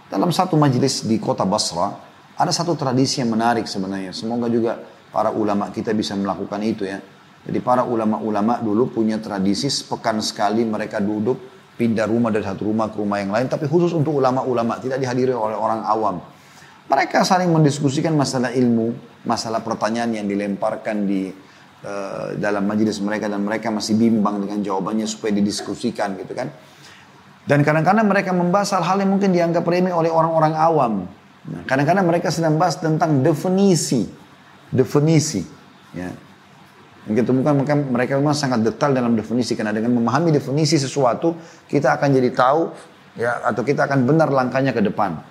Dalam satu majelis di kota Basra, ada satu tradisi yang menarik sebenarnya. Semoga juga para ulama kita bisa melakukan itu ya. Jadi para ulama-ulama dulu punya tradisi sepekan sekali mereka duduk pindah rumah dari satu rumah ke rumah yang lain. Tapi khusus untuk ulama-ulama tidak dihadiri oleh orang awam. Mereka saling mendiskusikan masalah ilmu, masalah pertanyaan yang dilemparkan di uh, dalam majelis mereka dan mereka masih bimbang dengan jawabannya supaya didiskusikan gitu kan. Dan kadang-kadang mereka membahas hal-hal yang mungkin dianggap remeh oleh orang-orang awam. Nah, kadang-kadang mereka sedang bahas tentang definisi, definisi. Ya. Yang kita temukan mereka, mereka memang sangat detail dalam definisi karena dengan memahami definisi sesuatu kita akan jadi tahu ya atau kita akan benar langkahnya ke depan.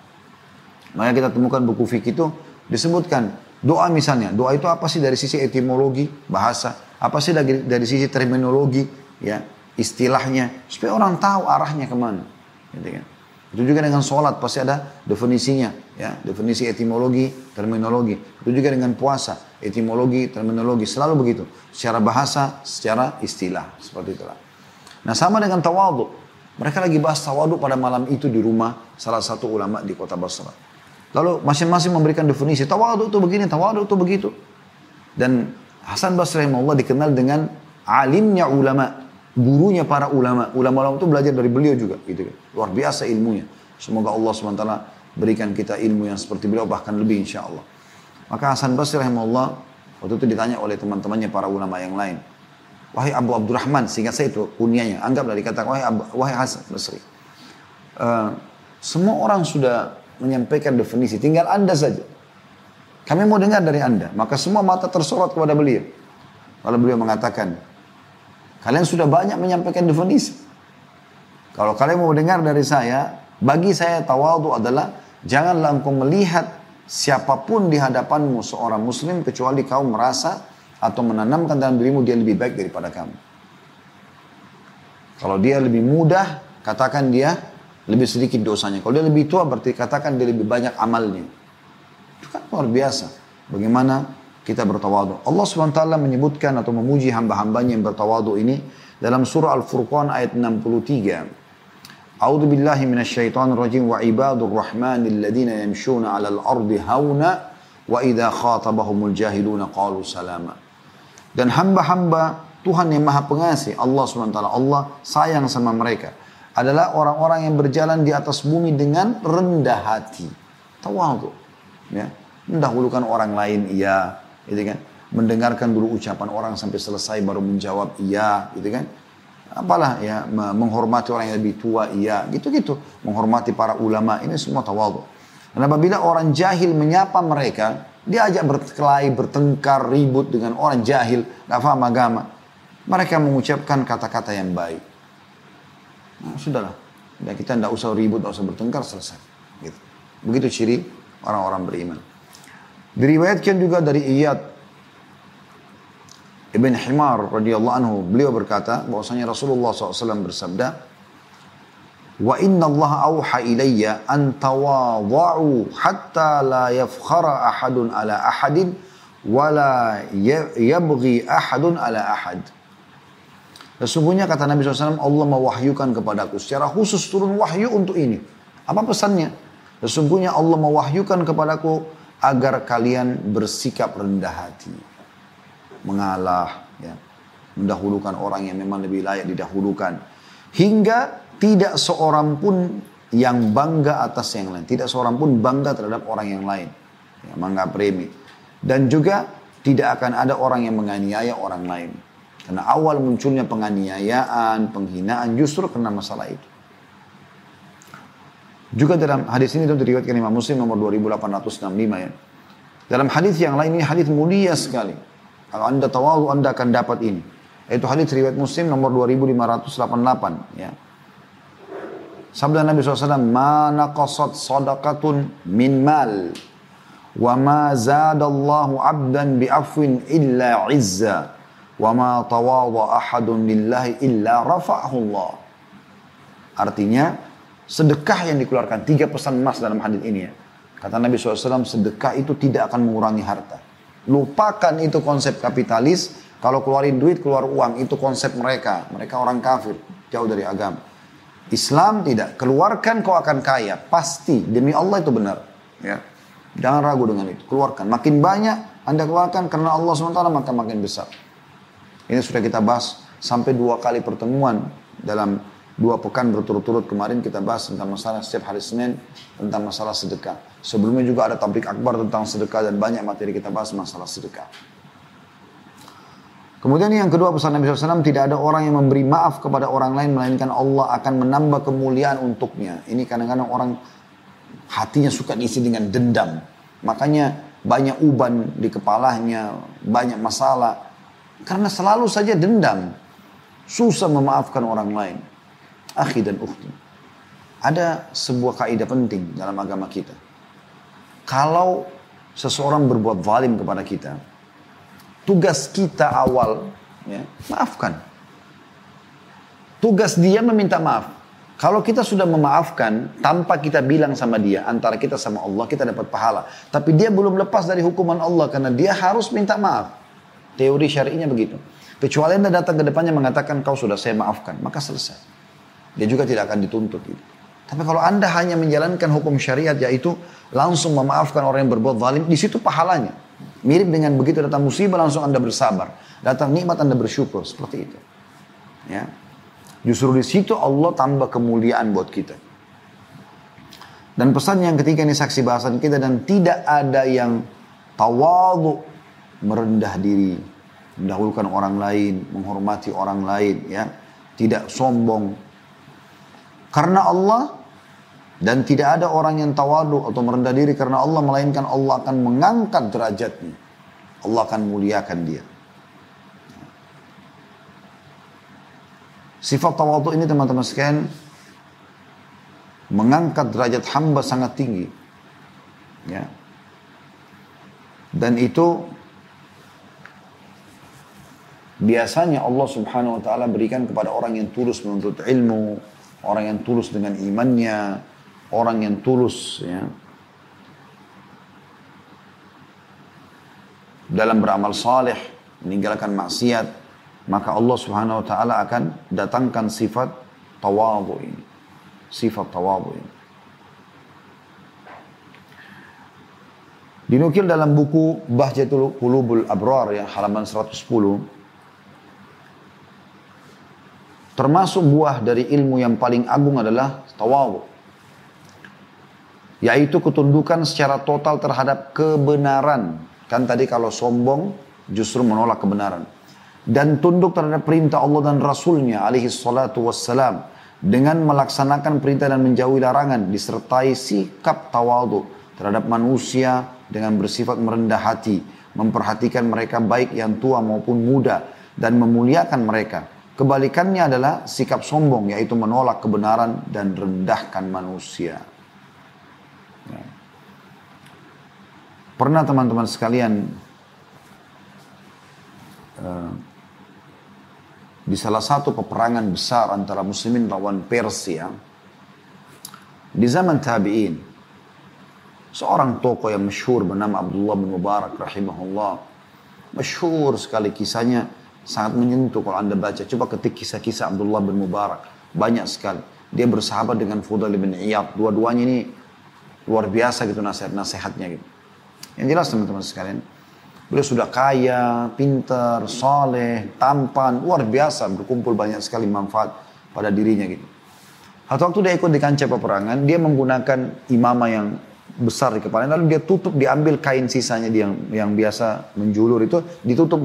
Maka kita temukan buku fikih itu disebutkan doa misalnya doa itu apa sih dari sisi etimologi bahasa apa sih dari, dari sisi terminologi ya istilahnya supaya orang tahu arahnya ke mana. Gitu kan. Itu juga dengan sholat pasti ada definisinya, ya definisi etimologi, terminologi. Itu juga dengan puasa, etimologi, terminologi, selalu begitu. Secara bahasa, secara istilah, seperti itulah. Nah sama dengan tawadhu. Mereka lagi bahas tawadhu pada malam itu di rumah salah satu ulama di kota Basra. Lalu masing-masing memberikan definisi, tawadhu itu begini, tawadhu itu begitu. Dan Hasan Basri Allah dikenal dengan alimnya ulama, gurunya para ulama. Ulama-ulama itu belajar dari beliau juga gitu kan. Luar biasa ilmunya. Semoga Allah SWT berikan kita ilmu yang seperti beliau bahkan lebih insya Allah. Maka Hasan Basri rahimahullah waktu itu ditanya oleh teman-temannya para ulama yang lain. Wahai Abu Abdurrahman, sehingga saya itu kunianya. Anggaplah dikatakan, wahai, Abu, wahai Hasan Basri. Uh, semua orang sudah menyampaikan definisi, tinggal anda saja. Kami mau dengar dari anda. Maka semua mata tersorot kepada beliau. Lalu beliau mengatakan, Kalian sudah banyak menyampaikan definisi. Kalau kalian mau dengar dari saya, bagi saya tawadu adalah janganlah engkau melihat siapa pun di hadapanmu seorang muslim kecuali kau merasa atau menanamkan dalam dirimu dia lebih baik daripada kamu. Kalau dia lebih mudah, katakan dia lebih sedikit dosanya. Kalau dia lebih tua, berarti katakan dia lebih banyak amalnya. Itu kan luar biasa. Bagaimana kita bertawadu. Allah SWT menyebutkan atau memuji hamba-hambanya yang bertawadu ini dalam surah Al-Furqan ayat 63. A'udzu billahi minasyaitonir rajim wa ibadur rahmanil ladzina yamshuna 'alal ardi hauna wa idza khatabahumul jahiluna qalu salama. Dan hamba-hamba Tuhan yang Maha Pengasih, Allah SWT, Allah sayang sama mereka. Adalah orang-orang yang berjalan di atas bumi dengan rendah hati. Tawadu. Ya. Mendahulukan orang lain, iya gitu kan mendengarkan dulu ucapan orang sampai selesai baru menjawab iya gitu kan apalah ya menghormati orang yang lebih tua iya gitu-gitu menghormati para ulama ini semua tawadhu dan apabila orang jahil menyapa mereka dia ajak berkelahi bertengkar ribut dengan orang jahil nggak paham agama mereka mengucapkan kata-kata yang baik nah, sudahlah ya, kita tidak usah ribut tidak usah bertengkar selesai gitu. begitu ciri orang-orang beriman Diriwayatkan juga dari Iyad Ibn Himar radhiyallahu anhu beliau berkata bahwasanya Rasulullah SAW bersabda Wa inna Allah auha ilayya an tawadha'u hatta la yafkhara ahadun ala ahadin wa la yabghi ahadun ala ahad. Sesungguhnya kata Nabi SAW Allah mewahyukan kepadaku secara khusus turun wahyu untuk ini. Apa pesannya? Sesungguhnya Allah mewahyukan kepadaku agar kalian bersikap rendah hati, mengalah, ya, mendahulukan orang yang memang lebih layak didahulukan, hingga tidak seorang pun yang bangga atas yang lain, tidak seorang pun bangga terhadap orang yang lain, ya, menganggap remeh, dan juga tidak akan ada orang yang menganiaya orang lain. Karena awal munculnya penganiayaan, penghinaan justru karena masalah itu. Juga dalam hadis ini itu diriwayatkan Imam Muslim nomor 2865 ya. Dalam hadis yang lain ini hadis mulia sekali. Kalau anda tahu anda akan dapat ini. Itu hadis riwayat Muslim nomor 2588 ya. Sabda Nabi SAW, Ma naqasat sadaqatun min mal wa ma zadallahu abdan bi'afwin illa izza tawadha ahadun lillahi illa rafa'ahu Allah. Artinya sedekah yang dikeluarkan tiga pesan emas dalam hadis ini ya. Kata Nabi SAW sedekah itu tidak akan mengurangi harta. Lupakan itu konsep kapitalis. Kalau keluarin duit keluar uang itu konsep mereka. Mereka orang kafir jauh dari agama. Islam tidak. Keluarkan kau akan kaya. Pasti demi Allah itu benar. Ya. Jangan ragu dengan itu. Keluarkan. Makin banyak Anda keluarkan karena Allah SWT maka makin besar. Ini sudah kita bahas sampai dua kali pertemuan dalam dua pekan berturut-turut kemarin kita bahas tentang masalah setiap hari Senin tentang masalah sedekah. Sebelumnya juga ada tablik akbar tentang sedekah dan banyak materi kita bahas masalah sedekah. Kemudian yang kedua pesan Nabi SAW tidak ada orang yang memberi maaf kepada orang lain melainkan Allah akan menambah kemuliaan untuknya. Ini kadang-kadang orang hatinya suka diisi dengan dendam. Makanya banyak uban di kepalanya, banyak masalah. Karena selalu saja dendam. Susah memaafkan orang lain. Akhi dan ukhti. Ada sebuah kaidah penting dalam agama kita. Kalau seseorang berbuat zalim kepada kita, tugas kita awal, ya, maafkan. Tugas dia meminta maaf. Kalau kita sudah memaafkan tanpa kita bilang sama dia, antara kita sama Allah, kita dapat pahala. Tapi dia belum lepas dari hukuman Allah karena dia harus minta maaf. Teori syari'inya begitu. Kecuali anda datang ke depannya mengatakan kau sudah saya maafkan, maka selesai. Dia juga tidak akan dituntut. Gitu. Tapi kalau anda hanya menjalankan hukum syariat yaitu langsung memaafkan orang yang berbuat zalim, di situ pahalanya. Mirip dengan begitu datang musibah langsung anda bersabar. Datang nikmat anda bersyukur. Seperti itu. Ya. Justru di situ Allah tambah kemuliaan buat kita. Dan pesan yang ketiga ini saksi bahasan kita dan tidak ada yang tawadu merendah diri, mendahulukan orang lain, menghormati orang lain, ya, tidak sombong. Karena Allah dan tidak ada orang yang tawadu atau merendah diri karena Allah melainkan Allah akan mengangkat derajatnya. Allah akan muliakan dia. Sifat tawadu ini teman-teman sekalian mengangkat derajat hamba sangat tinggi. Ya. Dan itu biasanya Allah Subhanahu wa taala berikan kepada orang yang tulus menuntut ilmu, orang yang tulus dengan imannya, orang yang tulus ya. Dalam beramal saleh, meninggalkan maksiat, maka Allah Subhanahu wa taala akan datangkan sifat tawadhu ini. Sifat tawadhu ini. Dinukil dalam buku Bahjatul Qulubul Abrar ya halaman 110 termasuk buah dari ilmu yang paling agung adalah tawadhu yaitu ketundukan secara total terhadap kebenaran. Kan tadi kalau sombong justru menolak kebenaran. Dan tunduk terhadap perintah Allah dan Rasulnya alaihi salatu wassalam dengan melaksanakan perintah dan menjauhi larangan disertai sikap tawadu terhadap manusia dengan bersifat merendah hati memperhatikan mereka baik yang tua maupun muda dan memuliakan mereka kebalikannya adalah sikap sombong yaitu menolak kebenaran dan rendahkan manusia ya. pernah teman-teman sekalian uh, di salah satu peperangan besar antara muslimin lawan Persia di zaman tabi'in seorang tokoh yang masyhur bernama Abdullah bin Mubarak rahimahullah masyhur sekali kisahnya sangat menyentuh kalau anda baca. Coba ketik kisah-kisah Abdullah bin Mubarak. Banyak sekali. Dia bersahabat dengan Fudail bin Iyad. Dua-duanya ini luar biasa gitu nasihat-nasihatnya gitu. Yang jelas teman-teman sekalian Beliau sudah kaya, pintar, soleh, tampan, luar biasa, berkumpul banyak sekali manfaat pada dirinya gitu. Satu waktu dia ikut di kancah peperangan, dia menggunakan imamah yang besar di kepalanya lalu dia tutup diambil kain sisanya yang yang biasa menjulur itu ditutup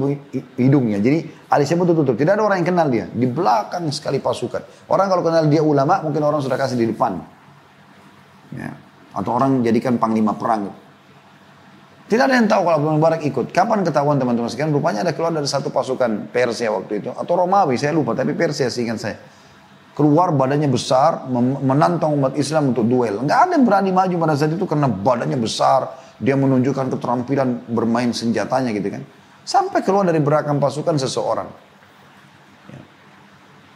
hidungnya. Jadi alisnya pun tutup tidak ada orang yang kenal dia. Di belakang sekali pasukan. Orang kalau kenal dia ulama mungkin orang sudah kasih di depan. Ya. atau orang jadikan panglima perang. Tidak ada yang tahu kalau Abdul Mubarak ikut. Kapan ketahuan teman-teman sekian rupanya ada keluar dari satu pasukan Persia waktu itu. Atau Romawi saya lupa tapi Persia seingat saya keluar badannya besar, menantang umat Islam untuk duel. Nggak ada yang berani maju pada saat itu karena badannya besar, dia menunjukkan keterampilan bermain senjatanya gitu kan. Sampai keluar dari belakang pasukan seseorang. Ya.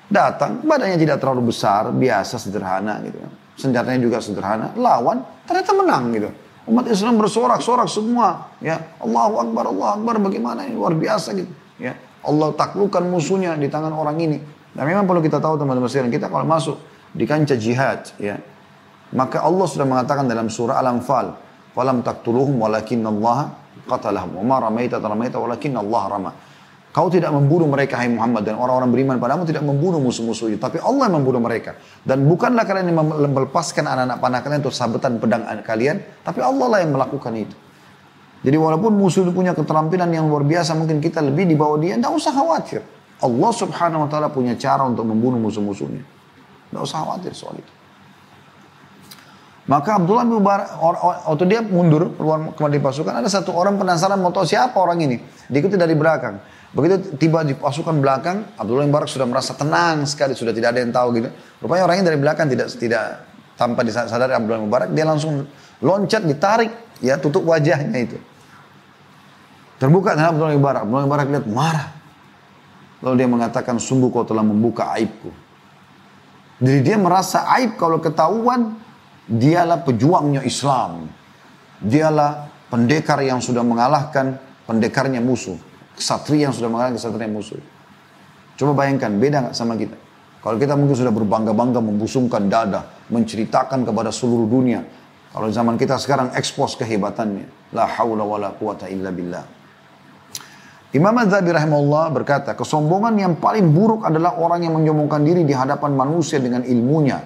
Datang, badannya tidak terlalu besar, biasa, sederhana gitu kan. Senjatanya juga sederhana, lawan, ternyata menang gitu. Umat Islam bersorak-sorak semua. Ya, Allahu Akbar, Allahu Akbar, bagaimana ini luar biasa gitu. Ya, Allah taklukkan musuhnya di tangan orang ini. Nah memang perlu kita tahu teman-teman sekalian, kita kalau masuk di kancah jihad, ya, maka Allah sudah mengatakan dalam surah Al-Anfal, "Falam taqtuluhum Allah qatalahum, wa ma ramaita Allah rama." Kau tidak membunuh mereka hai Muhammad dan orang-orang beriman padamu tidak membunuh musuh-musuhnya, tapi Allah yang membunuh mereka. Dan bukanlah kalian yang melepaskan anak-anak panah kalian untuk sabetan pedang kalian, tapi Allah lah yang melakukan itu. Jadi walaupun musuh itu punya keterampilan yang luar biasa, mungkin kita lebih di bawah dia, tidak usah khawatir. Allah subhanahu wa ta'ala punya cara untuk membunuh musuh-musuhnya. Tidak usah khawatir soal itu. Maka Abdullah bin Mubarak, waktu dia mundur keluar kembali pasukan, ada satu orang penasaran mau tahu siapa orang ini. Diikuti dari belakang. Begitu tiba di pasukan belakang, Abdullah bin Mubarak sudah merasa tenang sekali, sudah tidak ada yang tahu gitu. Rupanya orangnya dari belakang tidak tidak tanpa disadari Abdullah bin Mubarak, dia langsung loncat, ditarik, ya tutup wajahnya itu. Terbuka dengan Abdullah bin Mubarak. Abdullah bin Mubarak lihat marah. Lalu dia mengatakan, sungguh kau telah membuka aibku. Jadi dia merasa aib kalau ketahuan, dialah pejuangnya Islam. Dialah pendekar yang sudah mengalahkan pendekarnya musuh. Kesatria yang sudah mengalahkan kesatria musuh. Coba bayangkan, beda nggak sama kita? Kalau kita mungkin sudah berbangga-bangga membusungkan dada, menceritakan kepada seluruh dunia. Kalau zaman kita sekarang ekspos kehebatannya. La haula wa la quwata illa billah. Imam Az-Zabi rahimahullah berkata, kesombongan yang paling buruk adalah orang yang menyombongkan diri di hadapan manusia dengan ilmunya.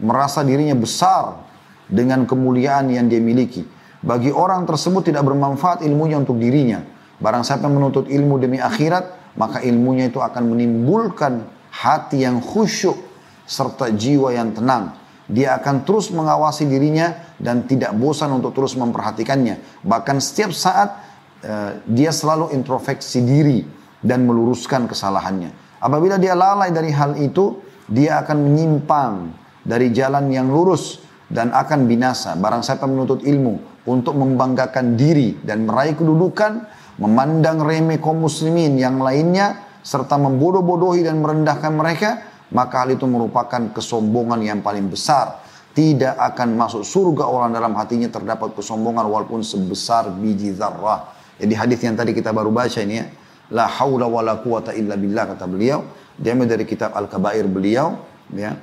Merasa dirinya besar dengan kemuliaan yang dia miliki. Bagi orang tersebut tidak bermanfaat ilmunya untuk dirinya. Barang siapa menuntut ilmu demi akhirat, maka ilmunya itu akan menimbulkan hati yang khusyuk serta jiwa yang tenang. Dia akan terus mengawasi dirinya dan tidak bosan untuk terus memperhatikannya. Bahkan setiap saat Eh, dia selalu introspeksi diri dan meluruskan kesalahannya. Apabila dia lalai dari hal itu, dia akan menyimpang dari jalan yang lurus dan akan binasa. Barang siapa menuntut ilmu untuk membanggakan diri dan meraih kedudukan, memandang remeh kaum muslimin yang lainnya, serta membodoh-bodohi dan merendahkan mereka, maka hal itu merupakan kesombongan yang paling besar. Tidak akan masuk surga orang dalam hatinya terdapat kesombongan walaupun sebesar biji zarrah. Jadi hadis yang tadi kita baru baca ini ya. La haula wa la quwata illa billah kata beliau. Diambil dari kitab Al-Kabair beliau ya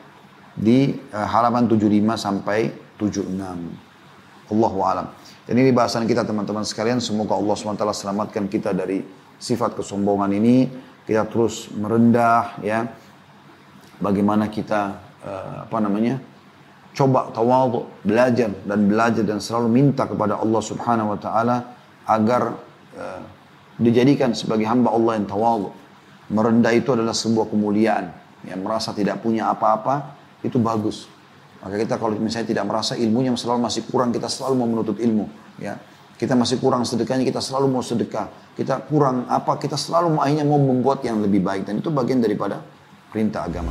di uh, halaman 75 sampai 76. Allahu alam. Dan ini bahasan kita teman-teman sekalian. Semoga Allah SWT selamatkan kita dari sifat kesombongan ini. Kita terus merendah ya. Bagaimana kita uh, apa namanya? Coba tawadhu, belajar dan belajar dan selalu minta kepada Allah Subhanahu wa taala agar uh, dijadikan sebagai hamba Allah yang tawadu. Merendah itu adalah sebuah kemuliaan. Yang merasa tidak punya apa-apa, itu bagus. Maka kita kalau misalnya tidak merasa ilmunya selalu masih kurang, kita selalu mau menuntut ilmu. Ya, kita masih kurang sedekahnya, kita selalu mau sedekah. Kita kurang apa, kita selalu akhirnya mau membuat yang lebih baik. Dan itu bagian daripada perintah agama.